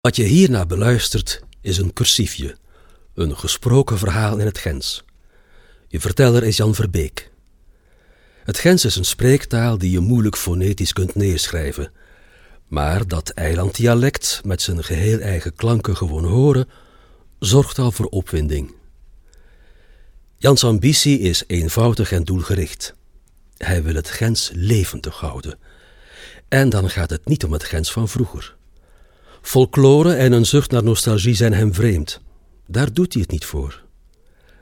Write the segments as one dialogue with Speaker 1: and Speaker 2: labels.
Speaker 1: Wat je hierna beluistert is een cursiefje, een gesproken verhaal in het Gens. Je verteller is Jan Verbeek. Het Gens is een spreektaal die je moeilijk fonetisch kunt neerschrijven, maar dat eilanddialect met zijn geheel eigen klanken gewoon horen, zorgt al voor opwinding. Jans ambitie is eenvoudig en doelgericht. Hij wil het Gens levendig houden. En dan gaat het niet om het Gens van vroeger. Folklore en een zucht naar nostalgie zijn hem vreemd. Daar doet hij het niet voor.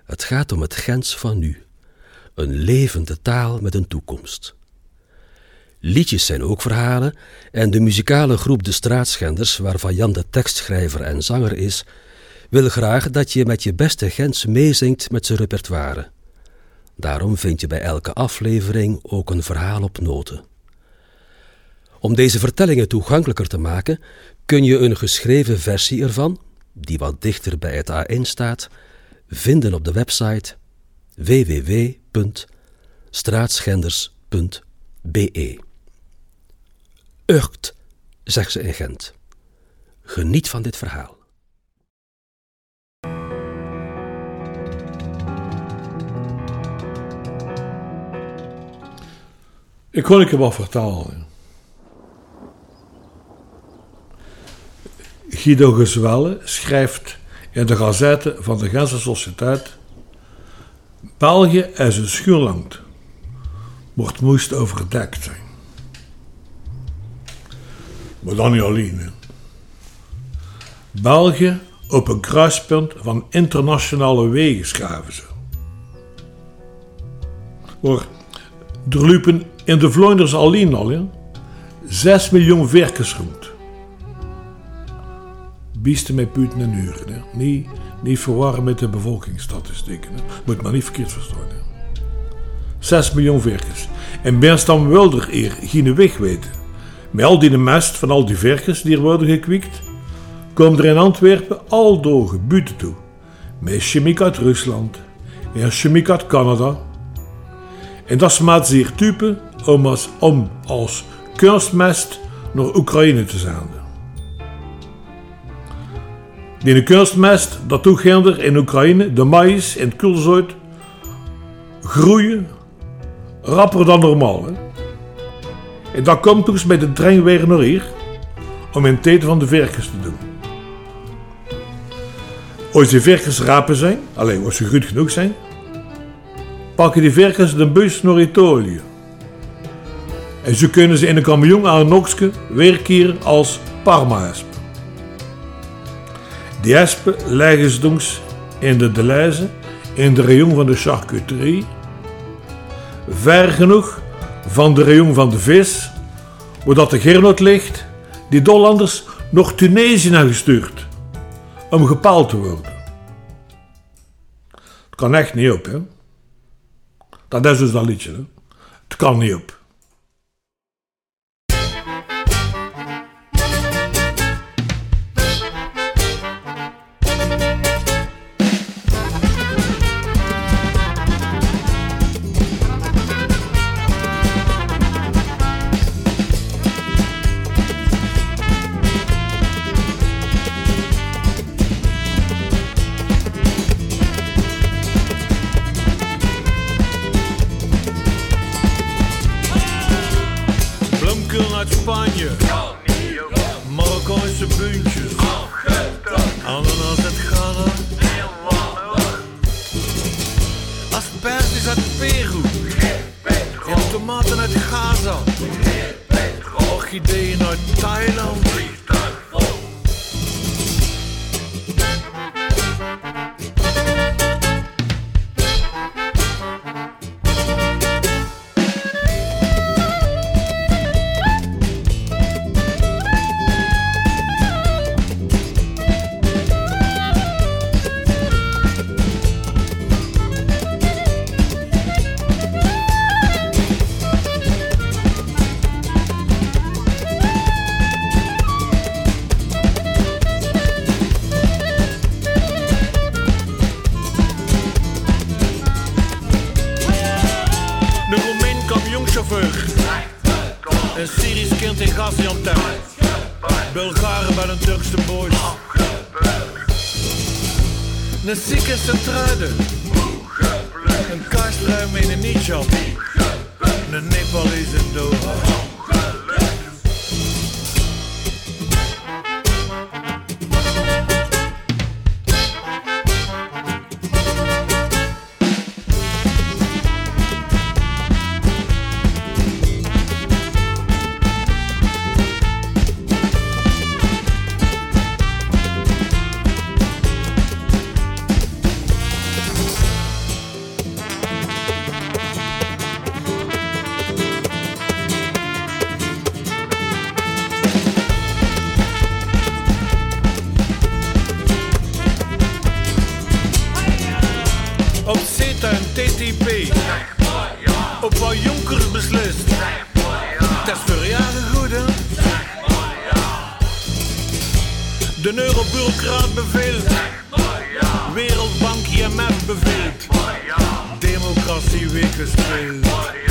Speaker 1: Het gaat om het Gens van nu. Een levende taal met een toekomst. Liedjes zijn ook verhalen en de muzikale groep De Straatschenders, waarvan Jan de tekstschrijver en zanger is, wil graag dat je met je beste Gens meezingt met zijn repertoire. Daarom vind je bij elke aflevering ook een verhaal op noten. Om deze vertellingen toegankelijker te maken, kun je een geschreven versie ervan, die wat dichter bij het A1 staat, vinden op de website www.straatschenders.be. Ucht, zegt ze in Gent. Geniet van dit verhaal.
Speaker 2: Ik kon ik je wat vertalen. Guido Gezwelle schrijft in de gazette van de Gentse Sociëteit België is een schuurland, wordt moest overdekt zijn. Maar dan niet alleen. België op een kruispunt van internationale wegen schaven ze. Er liepen in de Vlonders alleen al ja, 6 miljoen werkers rond. Biesten met puten en uren. Hè. Niet, verwarren met de bevolkingsstatistieken. Hè. Moet maar niet verkeerd verstaan. Hè. 6 miljoen werkers. En Benstam wilde er geen weg weten. Met al die mest van al die werkers die er worden gekwikt, komen er in Antwerpen al gebieden toe. Met chemiek uit Rusland en chemiek uit Canada. En dat smaakt zeer type om als, om als kunstmest naar Oekraïne te zenden. Die kunstmest, dat toegender in Oekraïne, de maïs en het groeien rapper dan normaal. Hè? En dat komt dus met de trein weer naar hier, om in tijd van de werkers te doen. Als die werkers rapen zijn, alleen als ze goed genoeg zijn, pakken die werkers de bus naar Italië. En zo kunnen ze in een camion aan Nokske werken als parma-esp. Die espen leggen dus in de Deleuze, in de rayon van de charcuterie, ver genoeg van de rayon van de vis, waar dat de Gernot ligt, die Dollanders nog Tunesië naar gestuurd, om gepaald te worden. Het kan echt niet op, hè. Dat is dus dat liedje, hè. Het kan niet op.
Speaker 3: kaç banyo Marokkan süpünküs Een Syrisch kind in Gaziantep. Bulgaren bij een Turkse boys.
Speaker 2: Een zieke centruide. Een kaarsruim in een Nijan. Een Nepalese een Op wat Jonkers beslist. Dat is voor jaren goed? De neurobureaucraat beveelt. Wereldbank IMF beveelt. Democratie week gespeeld.